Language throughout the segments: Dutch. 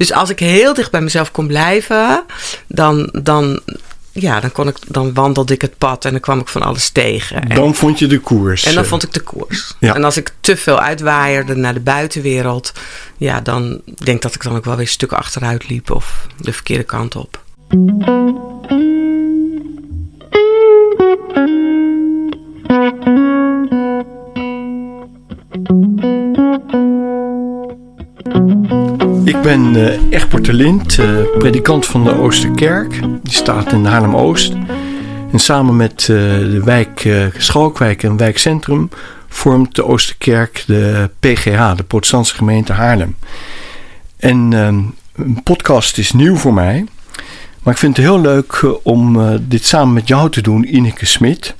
Dus als ik heel dicht bij mezelf kon blijven, dan, dan, ja, dan, kon ik, dan wandelde ik het pad en dan kwam ik van alles tegen. En, Dan vond je de koers. en dan eh, vond ik de koers. Ja. En als ik te veel uitwaaierde naar de buitenwereld, ja, dan denk ik dat ik dan ook wel weer stukken achteruit liep of de verkeerde kant op. Ik ben eh Egbert de Lind, eh, predikant van de Oosterkerk. Die staat in Haarlem-Oost. En samen met eh, de wijk Schalkwijk en wijkcentrum vormt de Oosterkerk de PGH, de Protestantse gemeente Haarlem. En ehm, een podcast is nieuw voor mij. Maar ik vind het heel leuk om dit samen met jou te doen, Ineke Smit.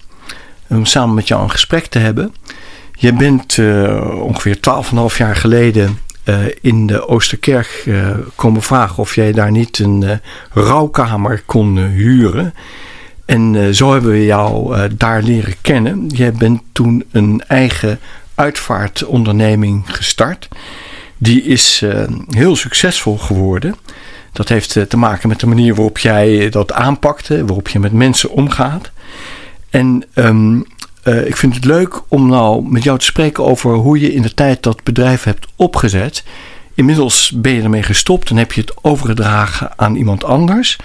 Om samen met jou een gesprek te hebben. Je bent ongeveer 12,5 jaar geleden in de Oosterkerk eh, komen vragen of jij daar niet een eh, rouwkamer kon eh, huren. En eh, zo hebben we jou eh, daar leren kennen. Jij bent toen een eigen uitvaartonderneming gestart. Die is eh, heel succesvol geworden. Dat heeft eh, te maken met de manier waarop jij dat aanpakte, waarop je met mensen omgaat. En ehm, eh, ik vind het leuk om nou met jou te spreken over hoe je in de tijd dat bedrijf hebt opgezet. Inmiddels ben je ermee gestopt en heb je het overgedragen aan iemand anders.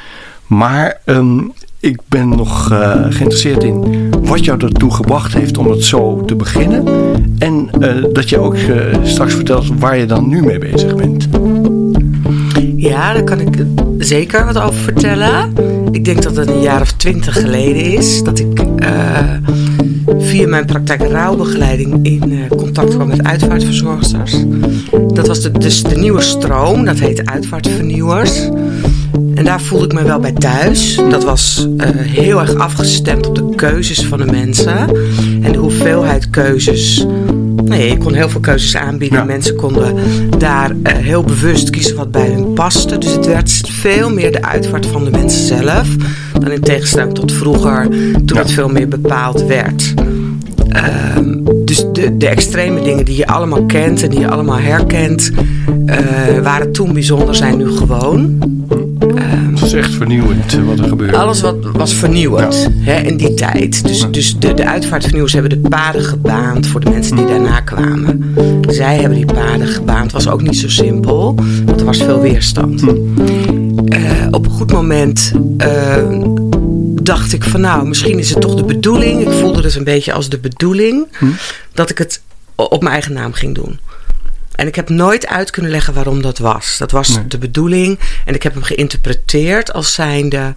Maar ehm, ik ben nog eh, geïnteresseerd in wat jou ertoe gebracht heeft om het zo te beginnen. En eh, dat je ook straks vertelt waar je dan nu mee bezig bent. Ja, daar kan ik zeker wat over vertellen. Ik denk dat het een jaar of twintig geleden is dat ik via mijn praktijk rouwbegeleiding in eh, contact kwam met uitvaartverzorgsters. Dat was de, dus de nieuwe stroom, dat heet uitvaartvernieuwers. En daar voelde ik me wel bij thuis. Dat was eh, heel erg afgestemd op de keuzes van de mensen. En de hoeveelheid keuzes. Nee, je kon heel veel keuzes aanbieden. Ja. Mensen konden daar eh, heel bewust kiezen wat bij hun paste. Dus het werd veel meer de uitvaart van de mensen zelf. Dan in tegenstelling tot vroeger, toen Ja. het veel meer bepaald werd. Ehm, dus de, de extreme dingen die je allemaal kent en die je allemaal herkent, eh, waren toen bijzonder, zijn nu gewoon. Het is echt vernieuwend eh, wat er gebeurt. Alles wat was vernieuwend hè, in die tijd. Dus, dus de, de uitvaartvernieuwers hebben de paden gebaand voor de mensen die daarna kwamen. Zij hebben die paden gebaand. Het was ook niet zo simpel, want er was veel weerstand. Eh, op een goed moment eh, dacht ik van nou, misschien is het toch de bedoeling. Ik voelde het een beetje als de bedoeling dat ik het op mijn eigen naam ging doen. En ik heb nooit uit kunnen leggen waarom dat was. Dat was Nee. de bedoeling. En ik heb hem geïnterpreteerd als zijnde...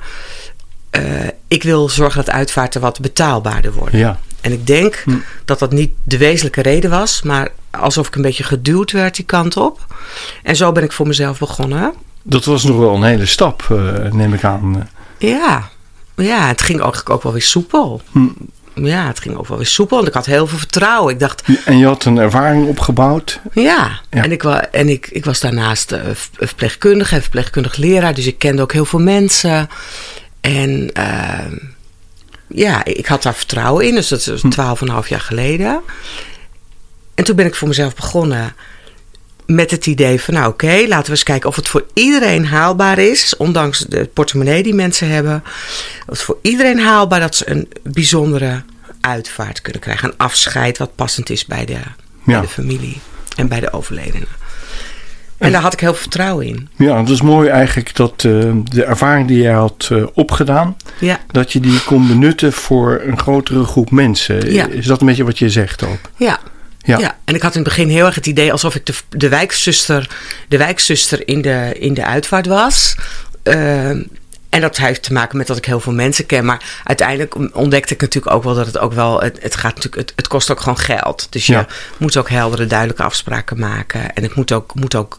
eh, ik wil zorgen dat uitvaarten wat betaalbaarder worden. Ja. En ik denk Hm. dat dat niet de wezenlijke reden was... maar alsof ik een beetje geduwd werd die kant op. En zo ben ik voor mezelf begonnen. Dat was nog wel een hele stap, eh, neem ik aan. Ja, ja het ging eigenlijk ook wel weer soepel. Hm. Ja, het ging ook wel weer soepel. Want ik had heel veel vertrouwen. Ik dacht, En je had een ervaring opgebouwd. Ja, Ja. en, ik, en ik, ik was daarnaast eh, v- verpleegkundige en verpleegkundig leraar, dus ik kende ook heel veel mensen. En ehm, ja, ik had daar vertrouwen in, dus dat is twaalf en een half jaar geleden. En toen ben ik voor mezelf begonnen met het idee van, nou oké, laten we eens kijken of het voor iedereen haalbaar is, ondanks de portemonnee die mensen hebben. Of het voor iedereen haalbaar dat ze een bijzondere uitvaart kunnen krijgen, een afscheid wat passend is bij de, bij de familie en bij de overledenen. En daar had ik heel veel vertrouwen in. Ja, het is mooi eigenlijk dat eh, de ervaring die jij had eh, opgedaan, Ja, dat je die kon benutten voor een grotere groep mensen. Ja. Is dat een beetje wat je zegt ook? ja. Ja. Ja. en ik had in het begin heel erg het idee alsof ik de, de, wijkzuster, de wijkzuster in de, in de uitvaart was. Ehm, en dat heeft te maken met dat ik heel veel mensen ken. Maar uiteindelijk ontdekte ik natuurlijk ook wel dat het ook wel. Het, het, gaat natuurlijk, het, het kost ook gewoon geld. Dus je Ja. moet ook heldere, duidelijke afspraken maken. En het moet ook, moet ook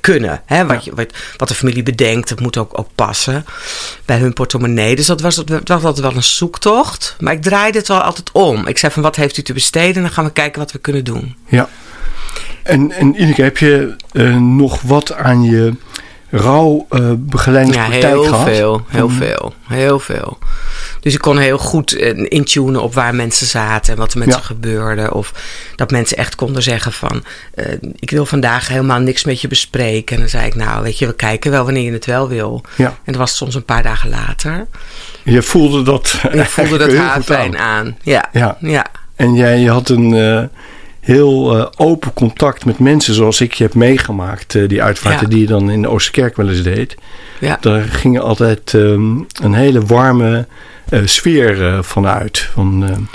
kunnen. Hè? Wat, je, wat, wat de familie bedenkt, het moet ook, ook passen bij hun portemonnee. Dus dat was, dat was altijd wel een zoektocht. Maar ik draaide het wel altijd om. Ik zei van wat heeft u te besteden? En dan gaan we kijken wat we kunnen doen. Ja. En, en Ineke, heb je eh, nog wat aan je rouwbegeleidingspraktijk ja, heel gehad? Veel, heel Mhm. veel, heel veel. Dus ik kon heel goed eh, intunen op waar mensen zaten en wat er met Ja. ze gebeurde. Of dat mensen echt konden zeggen van, eh, ik wil vandaag helemaal niks met je bespreken. En dan zei ik, nou weet je, we kijken wel wanneer je het wel wil. Ja. En dat was soms een paar dagen later. Je voelde dat ik voelde dat heel fijn aan. aan. Ja, Ja. ja. En jij had een eh, heel eh, open contact met mensen zoals ik je heb meegemaakt. eh, die uitvaarten Ja. die je dan in de Oosterkerk wel eens deed. ja. Daar ging altijd ehm, een hele warme eh, sfeer vanuit. Van,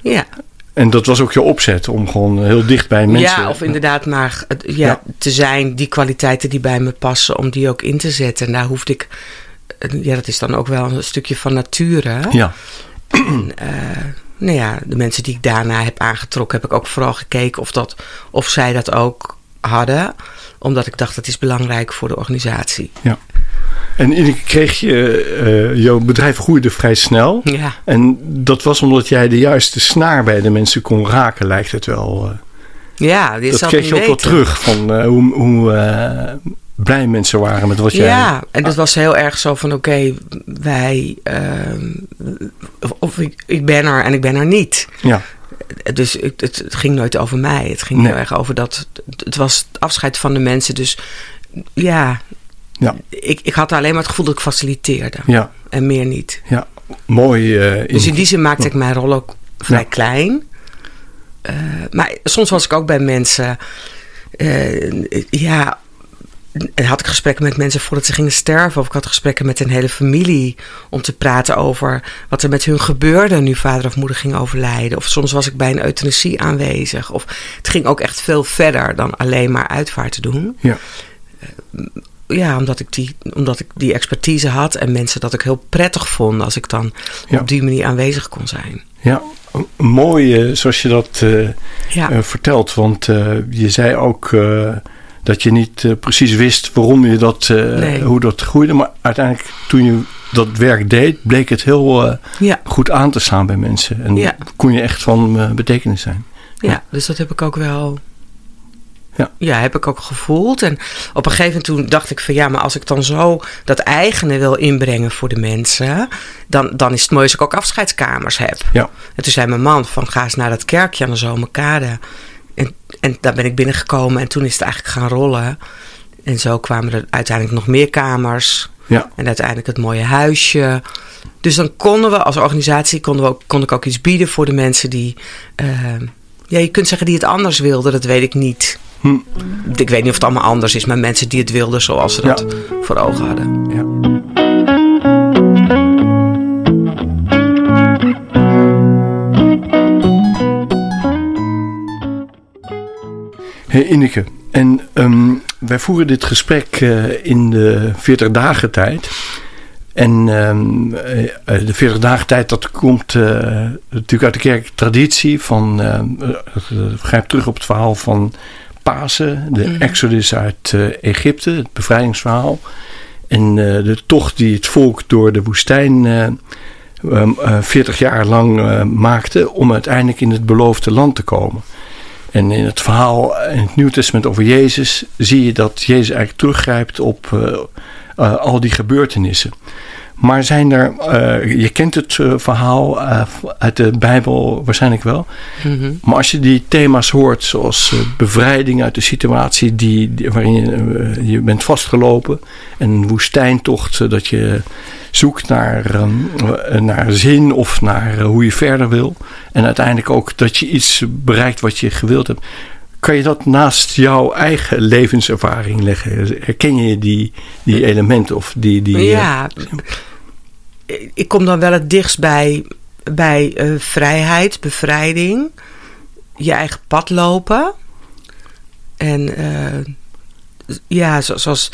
ja. en dat was ook je opzet om gewoon heel dicht bij mensen... Ja, of inderdaad maar ja, Ja. te zijn, die kwaliteiten die bij me passen, om die ook in te zetten. En daar hoefde ik, ja, dat is dan ook wel een stukje van nature. Ja, En, nou ja, de mensen die ik daarna heb aangetrokken, heb ik ook vooral gekeken of, dat, of zij dat ook hadden. Omdat ik dacht, dat is belangrijk voor de organisatie. en iedere keer kreeg je... eh, jouw bedrijf groeide vrij snel. Ja, En dat was omdat jij de juiste snaar bij de mensen kon raken, lijkt het wel. eh. ja dit dat kreeg je ook wel terug van eh, hoe, hoe blij mensen waren met wat jij... Ja, en dat was heel erg zo van: oké, wij. ehm, of, ik, ik ben er en ik ben er niet. Ja, Dus het, het, ging nooit over mij. Het ging Nee. heel erg over dat. Het was het afscheid van de mensen. Dus ja, Ja. Ik, ik had alleen maar het gevoel dat ik faciliteerde. ja, En meer niet. ja. Mooi. eh, Dus in die zin maakte ik mijn rol ook vrij Ja. klein. Eh, maar soms was ik ook bij mensen. eh, ja, had ik gesprekken met mensen voordat ze gingen sterven. Of ik had gesprekken met een hele familie om te praten over wat er met hun gebeurde nu vader of moeder ging overlijden. Of soms was ik bij een euthanasie aanwezig. Of het ging ook echt veel verder dan alleen maar uitvaart te doen. Ja. Ja, omdat ik, die, omdat ik die expertise had en mensen dat ik heel prettig vond als ik dan Ja. op die manier aanwezig kon zijn. ja, mooi eh, zoals je dat eh, Ja. eh, vertelt. Want eh, je zei ook eh, dat je niet eh, precies wist waarom je dat, eh, Nee. hoe dat groeide. Maar uiteindelijk toen je dat werk deed, bleek het heel eh, Ja, goed aan te staan bij mensen. En Ja. kon je echt van betekenis zijn. ja, dus dat heb ik ook wel. Ja. ja, heb ik ook gevoeld. En op een gegeven moment toen dacht ik van ja, maar als ik dan zo dat eigene wil inbrengen voor de mensen, dan, dan is het mooi als ik ook afscheidskamers heb. Ja. En toen zei mijn man van ga eens naar dat kerkje aan de Zomerkade. En, daar ben ik binnengekomen en toen is het eigenlijk gaan rollen. En zo kwamen er uiteindelijk nog meer kamers. Ja. En uiteindelijk het mooie huisje. Dus dan konden we als organisatie, konden we ook, kon ik ook iets bieden voor de mensen die... eh, ja, je kunt zeggen die het anders wilden, dat weet ik niet. Hm. Ik weet niet of het allemaal anders is, maar mensen die het wilden zoals ze Ja. dat voor ogen hadden. Ja. Hey Ineke, en ehm, wij voeren dit gesprek eh, in de 40 dagen tijd. En eh, de 40 dagen tijd, dat komt natuurlijk uit de kerktraditie van, het grijpt terug op het verhaal van Pasen, de Mhm. Exodus uit Egypte, het bevrijdingsverhaal. En de tocht die het volk door de woestijn eh, ehm, eh, 40 jaar lang maakte om uiteindelijk in het beloofde land te komen. En in het verhaal in het Nieuw Testament over Jezus zie je dat Jezus eigenlijk teruggrijpt op eh, eh, al die gebeurtenissen. Maar zijn er, eh, je kent het eh, verhaal eh, uit de Bijbel waarschijnlijk wel. Mhm. Maar als je die thema's hoort, zoals bevrijding uit de situatie die, die- waarin je, je bent vastgelopen, en een woestijntocht, dat je zoekt naar, ehm, eh, naar zin of naar hoe je verder wil, en uiteindelijk ook dat je iets bereikt wat je gewild hebt. Kan je dat naast jouw eigen levenservaring leggen? Herken je die, die elementen of die. die ja, ik kom dan wel het dichtst bij, bij eh, vrijheid, bevrijding, je eigen pad lopen. En eh, ja, zo- zoals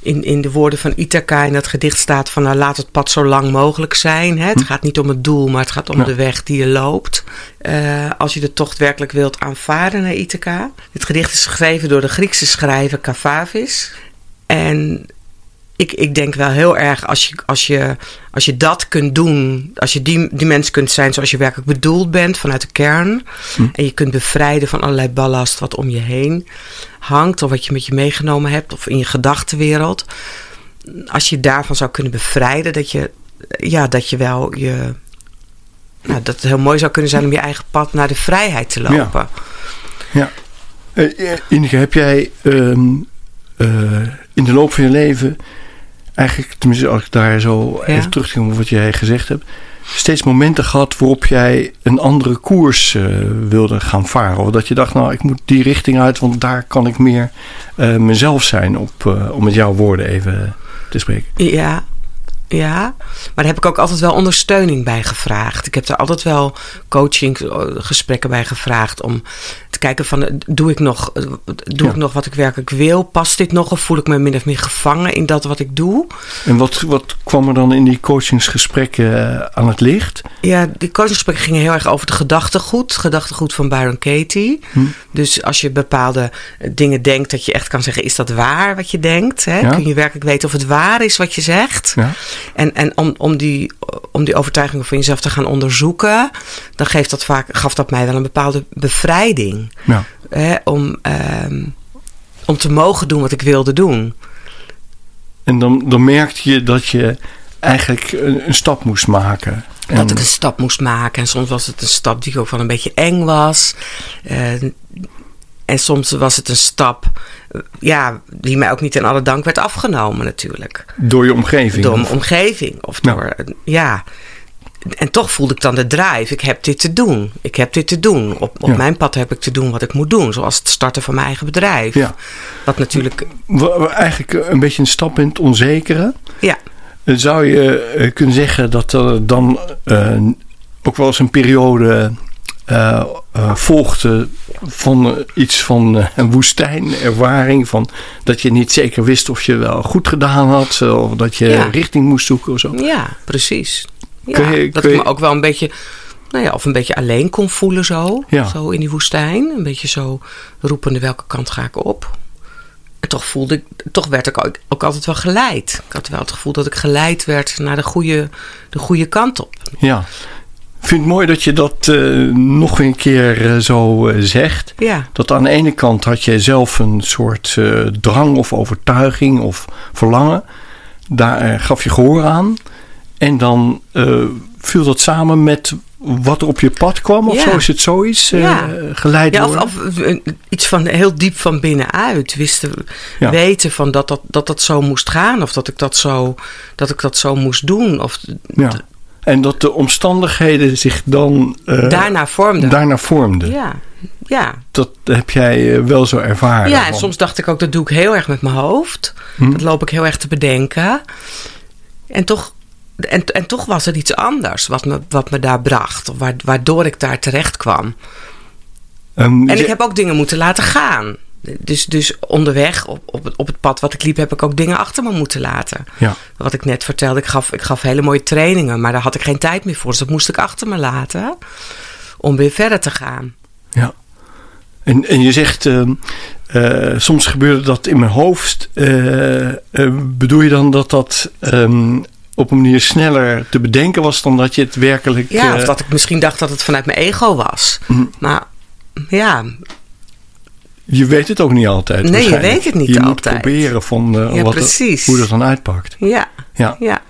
in, in de woorden van Ithaca in dat gedicht staat van nou, laat het pad zo lang mogelijk zijn. Hè? Het gaat niet om het doel, maar het gaat om Ja. de weg die je loopt. Eh, als je de tocht werkelijk wilt aanvaarden naar Ithaca. Dit gedicht is geschreven door de Griekse schrijver Cavavis. En ik, ik denk wel heel erg als je, als je, als je dat kunt doen, als je die, die mens kunt zijn zoals je werkelijk bedoeld bent vanuit de kern. Hm. En je kunt bevrijden van allerlei ballast wat om je heen hangt, of wat je met je meegenomen hebt, of in je gedachtenwereld. Als je daarvan zou kunnen bevrijden, dat je, ja, dat je wel je. Nou, dat het heel mooi zou kunnen zijn om je eigen pad naar de vrijheid te lopen. Ja. Eh, eh, Ineke, heb jij ehm, eh, in de loop van je leven eigenlijk, tenminste als ik daar zo Ja. even terugkom op wat jij gezegd hebt, steeds momenten gehad waarop jij een andere koers eh, wilde gaan varen? Of dat je dacht, nou, ik moet die richting uit, want daar kan ik meer eh, mezelf zijn, op, eh, om met jouw woorden even te spreken. Ja, ja, maar daar heb ik ook altijd wel ondersteuning bij gevraagd. Ik heb er altijd wel coachinggesprekken bij gevraagd om te kijken van, eh, doe ik nog, eh, doe Ja. ik nog wat ik werkelijk wil? Past dit nog of voel ik me min of meer gevangen in dat wat ik doe? En wat, wat kwam er dan in die coachingsgesprekken eh, aan het licht? Ja, die coachinggesprekken gingen heel erg over het gedachtegoed. Het gedachtegoed van Byron Katie. Hm. Dus als je bepaalde eh, dingen denkt, dat je echt kan zeggen: is dat waar wat je denkt? Hè? Ja. Kun je werkelijk weten of het waar is wat je zegt? Ja. En, en om, om, die, om die overtuigingen van jezelf te gaan onderzoeken, dan geeft dat vaak, gaf dat mij wel een bepaalde bevrijding. Ja. Hè? Om, ehm, om te mogen doen wat ik wilde doen. En dan, dan merkte je dat je eigenlijk een, een stap moest maken. En, Dat ik een stap moest maken. En soms was het een stap die ook wel een beetje eng was. Eh, en soms was het een stap ja, die mij ook niet in alle dank werd afgenomen natuurlijk. door je omgeving. Door mijn omgeving. Of door, ja. En toch voelde ik dan de drive. Ik heb dit te doen. Ik heb dit te doen. Op, op Ja. mijn pad heb ik te doen wat ik moet doen. Zoals het starten van mijn eigen bedrijf. Ja. Wat natuurlijk, Eigenlijk een beetje een stap in het onzekere. ja, Eh, Zou je eh, kunnen zeggen dat er dan eh, ook wel eens een periode eh, eh, volgde van eh, iets van een woestijnervaring? Van dat je niet zeker wist of je wel goed gedaan had, of dat je Ja. richting moest zoeken of zo. ja, precies. Ja, Kun je- dat ik me ook wel een beetje, nou ja, of een beetje alleen kon voelen zo. Ja. Zo in die woestijn. Een beetje zo roepende welke kant ga ik op. En toch voelde ik, toch werd ik ook, ook altijd wel geleid. Ik had wel het gevoel dat ik geleid werd naar de goede, de goede kant op. Ja. Ik vind het mooi dat je dat eh, nog een keer eh, zo eh, zegt. Ja, Dat aan de ene kant had je zelf een soort drang of overtuiging of verlangen. Daar gaf je gehoor aan. En dan viel dat samen met wat er op je pad kwam. Of Ja. zo is het zoiets Ja. geleid ja of, iets van heel diep van binnenuit. Wisten, Ja. Weten van dat dat, dat dat zo moest gaan. Of dat ik dat zo, dat ik dat zo moest doen. Of ja. En dat de omstandigheden zich dan eh, daarna vormde. daarna vormden. Ja, ja. Dat heb jij eh, wel zo ervaren. Ja, en soms dacht ik ook, dat doe ik heel erg met mijn hoofd. Hm. Dat loop ik heel erg te bedenken. En toch, en, en toch was er iets anders wat me, wat me daar bracht. Waardoor ik daar terecht kwam. Ehm, En ik heb ook dingen moeten laten gaan. Dus, dus onderweg op, op, het, op het pad wat ik liep, heb ik ook dingen achter me moeten laten. ja. Wat ik net vertelde, ik gaf, ik gaf hele mooie trainingen, maar daar had ik geen tijd meer voor. Dus dat moest ik achter me laten om weer verder te gaan. Ja. En, en je zegt, ehm, eh, soms gebeurde dat in mijn hoofd. Eh, eh, bedoel je dan dat dat ehm, op een manier sneller te bedenken was dan dat je het werkelijk... Ja, of dat ik misschien dacht dat het vanuit mijn ego was. hm, Maar ja, je weet het ook niet altijd. Nee, je weet het niet je altijd. moet proberen van Ja, wat precies. hoe dat dan uitpakt. ja, Ja. ja.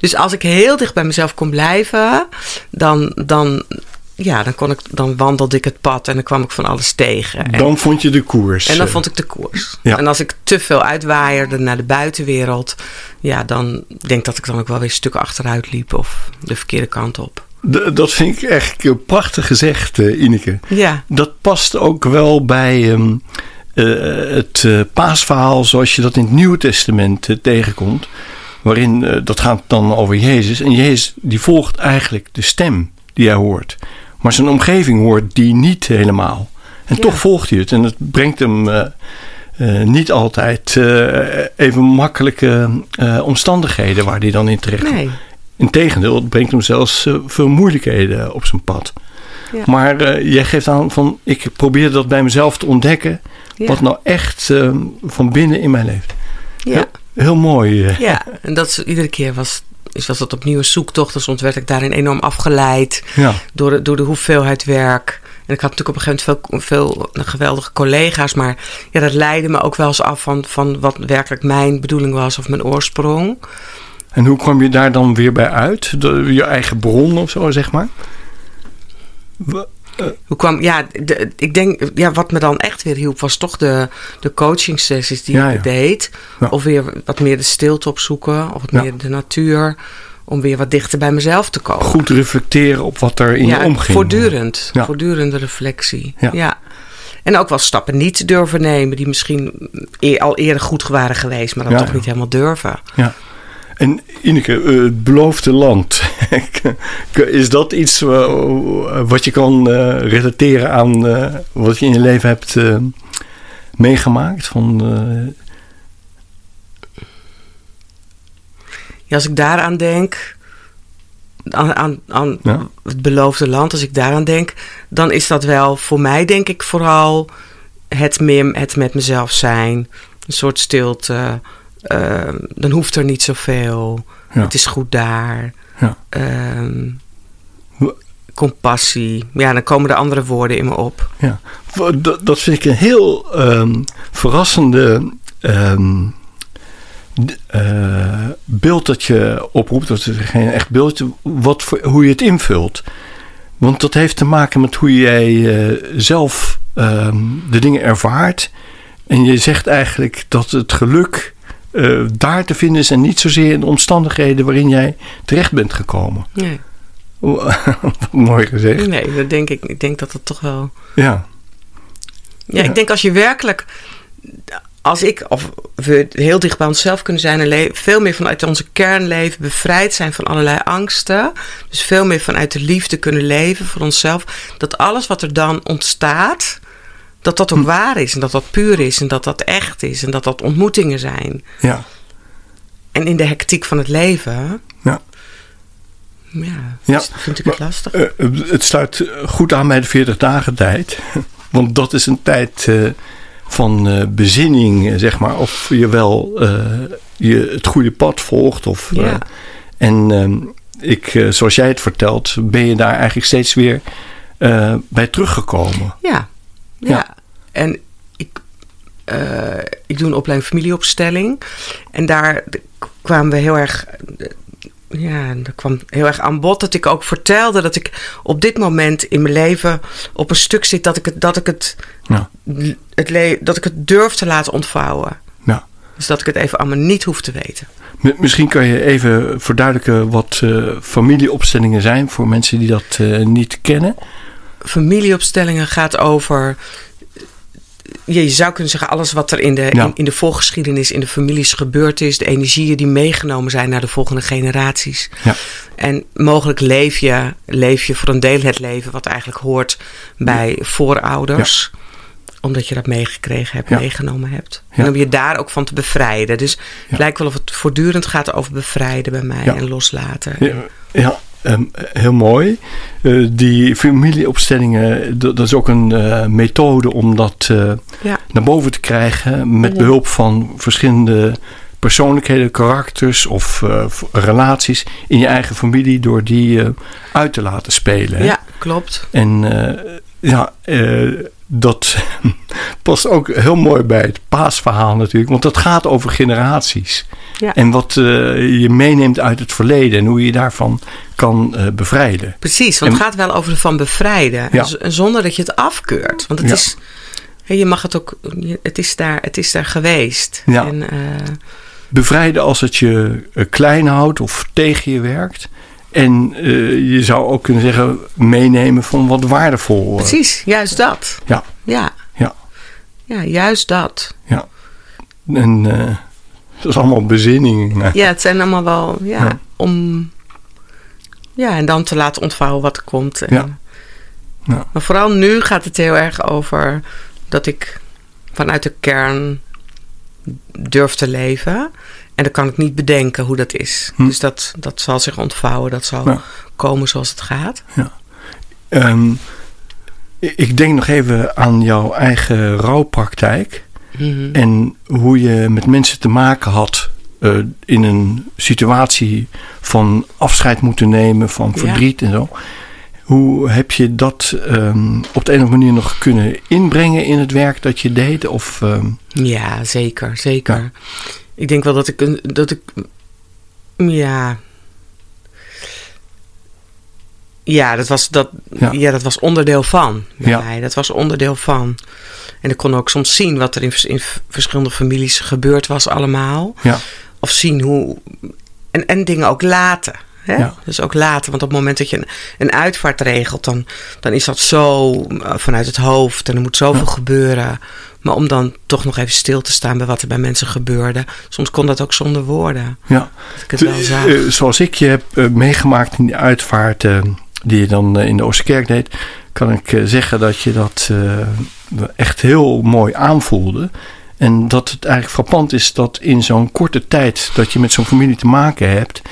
Dus als ik heel dicht bij mezelf kon blijven, dan, dan, ja, dan, kon ik, dan wandelde ik het pad en dan kwam ik van alles tegen. En, Dan vond je de koers. en dan eh, vond ik de koers. Ja. En als ik te veel uitwaaierde naar de buitenwereld, ja, dan denk ik dat ik dan ook wel weer stukken achteruit liep of de verkeerde kant op. Dat vind ik echt prachtig gezegd, eh, Ineke. Ja, Dat past ook wel bij ehm, eh, het eh, paasverhaal zoals je dat in het Nieuwe Testament tegenkomt. Waarin, dat gaat dan over Jezus. En Jezus die volgt eigenlijk de stem die hij hoort. Maar zijn omgeving hoort die niet helemaal. En Ja. toch volgt hij het. En het brengt hem niet altijd even makkelijke omstandigheden waar hij dan in terecht komt. nee. Integendeel, het brengt hem zelfs eh, veel moeilijkheden op zijn pad. Ja. Maar eh, jij geeft aan van, ik probeer dat bij mezelf te ontdekken. Ja. Wat nou echt eh, van binnen in mij leeft. Ja. heel mooi. eh. Ja, en dat is, iedere keer was, is, was dat opnieuw een zoektocht. Dus soms werd ik daarin enorm afgeleid Ja, door de, door de hoeveelheid werk. En ik had natuurlijk op een gegeven moment veel, veel geweldige collega's. Maar ja, dat leidde me ook wel eens af van, van wat werkelijk mijn bedoeling was of mijn oorsprong. En hoe kwam je daar dan weer bij uit? De- je eigen bron of zo, zeg maar? Wa- Hoe kwam, ja, de, ik denk, ja, wat me dan echt weer hielp, was toch de, de coaching sessies die Ja, ik ja. deed. Ja. Of weer wat meer de stilte opzoeken, of wat meer de natuur. Om weer wat dichter bij mezelf te komen. Goed reflecteren op wat er in je omging. Voortdurend. Ja. Voortdurende reflectie. Ja. En ook wel stappen niet te durven nemen, die misschien e- al eerder goed waren geweest, maar dan Ja, toch ja. niet helemaal durven. Ja. En Ineke, eh, het beloofde land. is dat iets wat je kan eh, relateren aan eh, wat je in je leven hebt meegemaakt? Van, Ja, als ik daaraan denk, aan, aan, aan Ja. het beloofde land, als ik daaraan denk, dan is dat wel voor mij, denk ik, vooral het, meer, het met mezelf zijn. Een soort stilte. Ehm, dan hoeft er niet zoveel. Ja. Het is goed daar. Ja. Ehm, compassie. Ja, dan komen er andere woorden in me op. ja. Dat, dat vind ik een heel ehm, verrassende eh, beeld dat je oproept. Dat is geen echt beeld, wat voor, hoe je het invult. Want dat heeft te maken met hoe jij eh, zelf de dingen ervaart. En je zegt eigenlijk dat het geluk eh, daar te vinden is en niet zozeer in de omstandigheden waarin jij terecht bent gekomen. Nee, Mooi gezegd. nee dat denk ik. Ik denk dat het toch wel. Ja, Ja, Ja. ik denk als je werkelijk, als ik, of we heel dicht bij onszelf kunnen zijn en veel meer vanuit onze kernleven bevrijd zijn van allerlei angsten. Dus veel meer vanuit de liefde kunnen leven voor onszelf. Dat alles wat er dan ontstaat, dat dat ook waar is en dat dat puur is en dat dat echt is en dat dat ontmoetingen zijn. ja, En in de hectiek van het leven, ja. ja, Ja, vind ik het lastig. Eh, het sluit goed aan bij de 40 dagen tijd. Want dat is een tijd eh, van eh, bezinning, eh, zeg maar. Of je wel eh, je het goede pad volgt. Of, eh, Ja. en ehm, ik, eh, zoals jij het vertelt, ben je daar eigenlijk steeds weer eh, bij teruggekomen. Ja, ja. Ja. En ik, eh, ik doe een opleiding familieopstelling. En daar kwamen we heel erg. eh, Ja, er kwam heel erg aan bod dat ik ook vertelde dat ik op dit moment in mijn leven op een stuk zit dat ik het, dat ik het, Ja, het dat ik het durf te laten ontvouwen. ja. Dus dat ik het even allemaal niet hoef te weten. Misschien kan je even verduidelijken wat eh, familieopstellingen zijn voor mensen die dat niet kennen. familieopstellingen gaat over. Je zou kunnen zeggen, alles wat er in de, Ja. in, in de voorgeschiedenis, in de families gebeurd is, de energieën die meegenomen zijn naar de volgende generaties. Ja. En mogelijk leef je, leef je voor een deel het leven wat eigenlijk hoort bij voorouders. Omdat je dat meegekregen hebt, Ja. meegenomen hebt. Ja. En om je daar ook van te bevrijden. Dus Ja. het lijkt wel of het voortdurend gaat over bevrijden bij mij en loslaten. Ja, ehm, heel mooi. Eh, die familieopstellingen, dat, dat is ook een eh, methode om dat eh, Ja. naar boven te krijgen met Ja. behulp van verschillende persoonlijkheden, karakters of relaties in je eigen familie door die uit te laten spelen. hè? ja, klopt. En ja, dat past ook heel mooi bij het paasverhaal natuurlijk, want dat gaat over generaties. Ja. En wat eh, je meeneemt uit het verleden en hoe je je daarvan kan eh, bevrijden. Precies, want En- het gaat wel over van bevrijden. Ja. En zonder dat je het afkeurt. Want het Ja. is. Je mag het ook. Het is daar, het is daar geweest. Ja. En, eh, Bevrijden als het je klein houdt of tegen je werkt. En eh, je zou ook kunnen zeggen meenemen van wat waardevol. eh, precies, juist dat. Ja. Ja. Ja. Ja, juist dat. En eh, dat is allemaal bezinning. Ja, het zijn allemaal wel. Ja, Ja. om. Ja, en dan te laten ontvouwen wat er komt. En- Ja. Ja. Maar vooral nu gaat het heel erg over dat ik vanuit de kern durf te leven. En dan kan ik niet bedenken hoe dat is. Hm. Dus dat, dat zal zich ontvouwen. Dat zal Ja. komen zoals het gaat. Ehm, ik denk nog even aan jouw eigen rouwpraktijk. Mhm. En hoe je met mensen te maken had eh, in een situatie van afscheid moeten nemen, van verdriet en zo. Hoe heb je dat ehm, op de een of andere manier nog kunnen inbrengen in het werk dat je deed? Of, ehm, Ja, zeker, zeker. Ik denk wel dat ik, dat ik, ja, ja, dat was, dat, Ja. ja. dat was onderdeel van Ja. mij. Dat was onderdeel van. En ik kon ook soms zien wat er in, in verschillende families gebeurd was allemaal. ja, Of zien hoe. En, en dingen ook laten. Hè? Ja. Dus ook laten. Want op het moment dat je een, een uitvaart regelt, dan, dan is dat zo eh, vanuit het hoofd. En er moet zoveel Ja. gebeuren. Maar om dan toch nog even stil te staan bij wat er bij mensen gebeurde. Soms kon dat ook zonder woorden. ja. Dat ik het wel zag. Eh, zoals ik je heb eh, meegemaakt in die uitvaart eh, die je dan eh, in de Oosterkerk deed, kan ik eh, zeggen dat je dat eh, echt heel mooi aanvoelde. En dat het eigenlijk frappant is dat in zo'n korte tijd dat je met zo'n familie te maken hebt,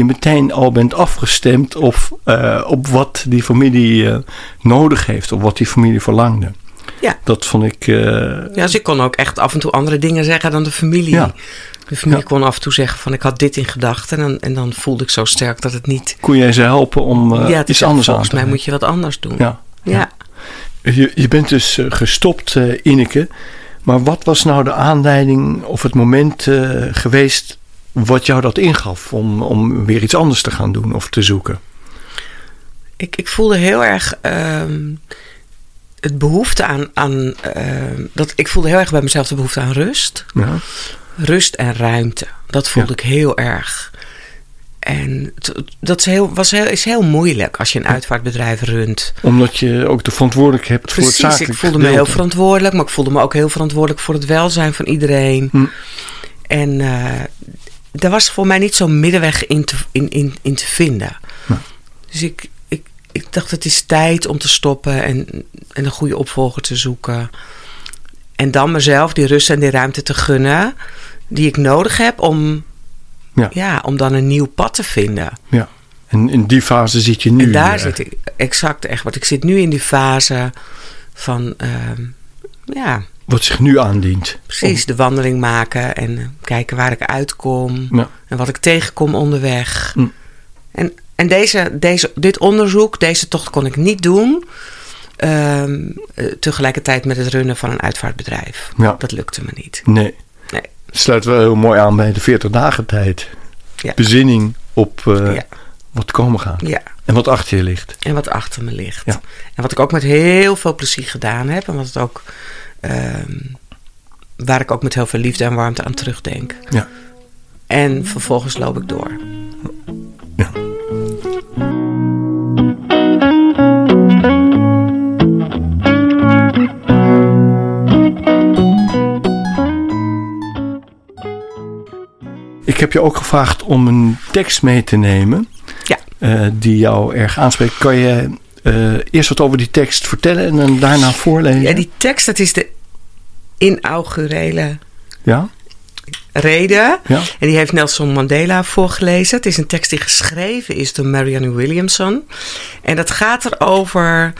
je meteen al bent afgestemd op, eh, op wat die familie eh, nodig heeft, of wat die familie verlangde. Ja. Dat vond ik. eh, Ja, dus ik kon ook echt af en toe andere dingen zeggen dan de familie. Ja. De familie Ja. kon af en toe zeggen van ik had dit in gedachten. En, dan- en dan voelde ik zo sterk dat het niet... kon jij ze helpen om ja, iets anders aan volgens te mij doen? moet je wat anders doen. Ja. ja. Je, je bent dus gestopt, eh, Ineke. Maar wat was nou de aanleiding of het moment geweest wat jou dat ingaf om, om weer iets anders te gaan doen of te zoeken? Ik, ik voelde heel erg ehm, het behoefte aan. aan ehm, dat, ik voelde heel erg bij mezelf de behoefte aan rust. Ja, Rust en ruimte. Dat voelde Ja. ik heel erg. En dat is heel, was heel, is heel moeilijk als je een uitvaartbedrijf runt. omdat je ook de verantwoordelijkheid hebt voor het Precies, zakelijk ik voelde me heel verantwoordelijk, maar ik voelde me ook heel verantwoordelijk voor het welzijn van iedereen. Hm. En eh daar was voor mij niet zo'n middenweg in te, in, in, in te vinden. Dus ik, ik, ik dacht, het is tijd om te stoppen en, en een goede opvolger te zoeken. En dan mezelf die rust en die ruimte te gunnen die ik nodig heb om, Ja. ja. om dan een nieuw pad te vinden. Ja. En in die fase zit je nu. En daar zit ik exact echt. Want ik zit nu in die fase van, ehm, ja, Wat zich nu aandient. precies de wandeling maken en eh, kijken waar ik uitkom Ja. en wat ik tegenkom onderweg. Hm. En, en deze, deze, dit onderzoek, deze tocht kon ik niet doen. ehm, eh, tegelijkertijd met het runnen van een uitvaartbedrijf. Ja. Dat lukte me niet. Nee. Nee. Sluit wel heel mooi aan bij de 40 dagen tijd. Ja. Bezinning op eh, Ja. wat komen gaat. Ja, En wat achter je ligt. en wat achter me ligt. Ja. En wat ik ook met heel veel plezier gedaan heb. En wat het ook, ehm, waar ik ook met heel veel liefde en warmte aan terugdenk. Ja. En vervolgens loop ik door. Ja. Ik heb je ook gevraagd om een tekst mee te nemen. Ja. eh, die jou erg aanspreekt. Kan je eh, eerst wat over die tekst vertellen en dan daarna voorlezen? Ja, die tekst, dat is de inaugurele Ja? reden. Ja? En die heeft Nelson Mandela voorgelezen. Het is een tekst die geschreven is door Marianne Williamson. En dat gaat erover,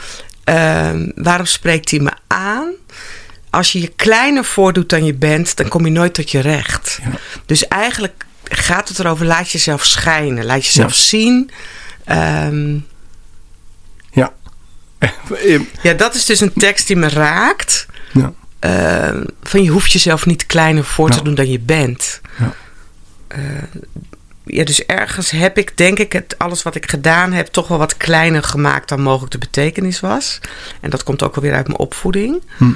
ehm, waarom spreekt hij me aan? Als je je kleiner voordoet dan je bent, dan kom je nooit tot je recht. Ja. Dus eigenlijk gaat het erover, laat jezelf schijnen. Laat jezelf zien. Ehm. ja, dat is dus een tekst die me raakt. ja. Ehm, van je hoeft jezelf niet kleiner voor te doen dan je bent. Ja. Eh, ja, dus ergens heb ik, denk ik, het, alles wat ik gedaan heb, toch wel wat kleiner gemaakt dan mogelijk de betekenis was. En dat komt ook alweer uit mijn opvoeding. Hm.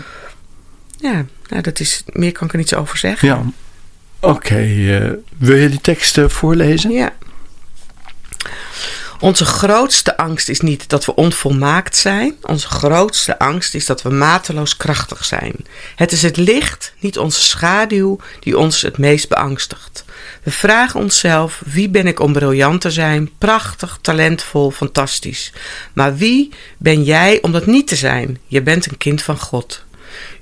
Ja, nou, dat is, meer kan ik er niets over zeggen. Ja. Oké, eh, wil je die tekst voorlezen? Ja. Onze grootste angst is niet dat we onvolmaakt zijn. Onze grootste angst is dat we mateloos krachtig zijn. Het is het licht, niet onze schaduw, die ons het meest beangstigt. We vragen onszelf: wie ben ik om briljant te zijn, prachtig, talentvol, fantastisch? Maar wie ben jij om dat niet te zijn? Je bent een kind van God.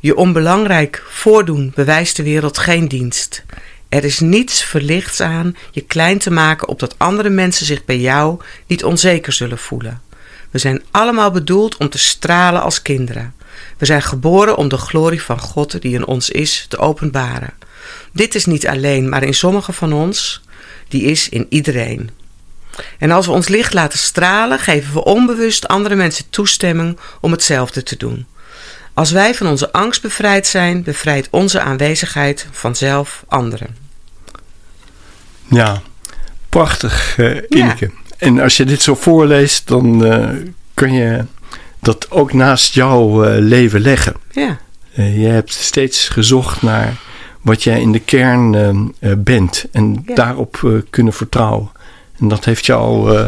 Je onbelangrijk voordoen bewijst de wereld geen dienst. Er is niets verlichts aan je klein te maken opdat andere mensen zich bij jou niet onzeker zullen voelen. We zijn allemaal bedoeld om te stralen als kinderen. We zijn geboren om de glorie van God die in ons is te openbaren. Dit is niet alleen, maar in sommigen van ons, die is in iedereen. En als we ons licht laten stralen, geven we onbewust andere mensen toestemming om hetzelfde te doen. Als wij van onze angst bevrijd zijn, bevrijdt onze aanwezigheid vanzelf anderen. Ja, prachtig, uh, Ineke. En als je dit zo voorleest, dan uh, kun je dat ook naast jouw uh, leven leggen. Ja. je hebt steeds gezocht naar wat jij in de kern bent en ja. daarop kunnen vertrouwen. En dat heeft jou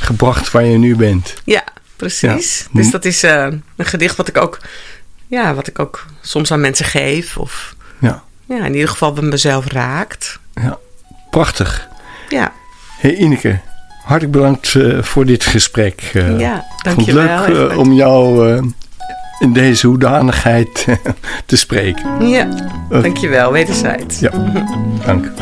gebracht waar je nu bent. Ja, precies. Ja. Dus dat is een gedicht wat ik ook ja, wat ik ook soms aan mensen geef. Of ja. Ja, in ieder geval bij mezelf raakt. Ja, prachtig. Ja. Hey Ineke, hartelijk bedankt uh, voor dit gesprek. Uh, ja, dankjewel. Vond het leuk uh, om jou in deze hoedanigheid te spreken. Ja, dankjewel. Wederzijds. Ja, dank.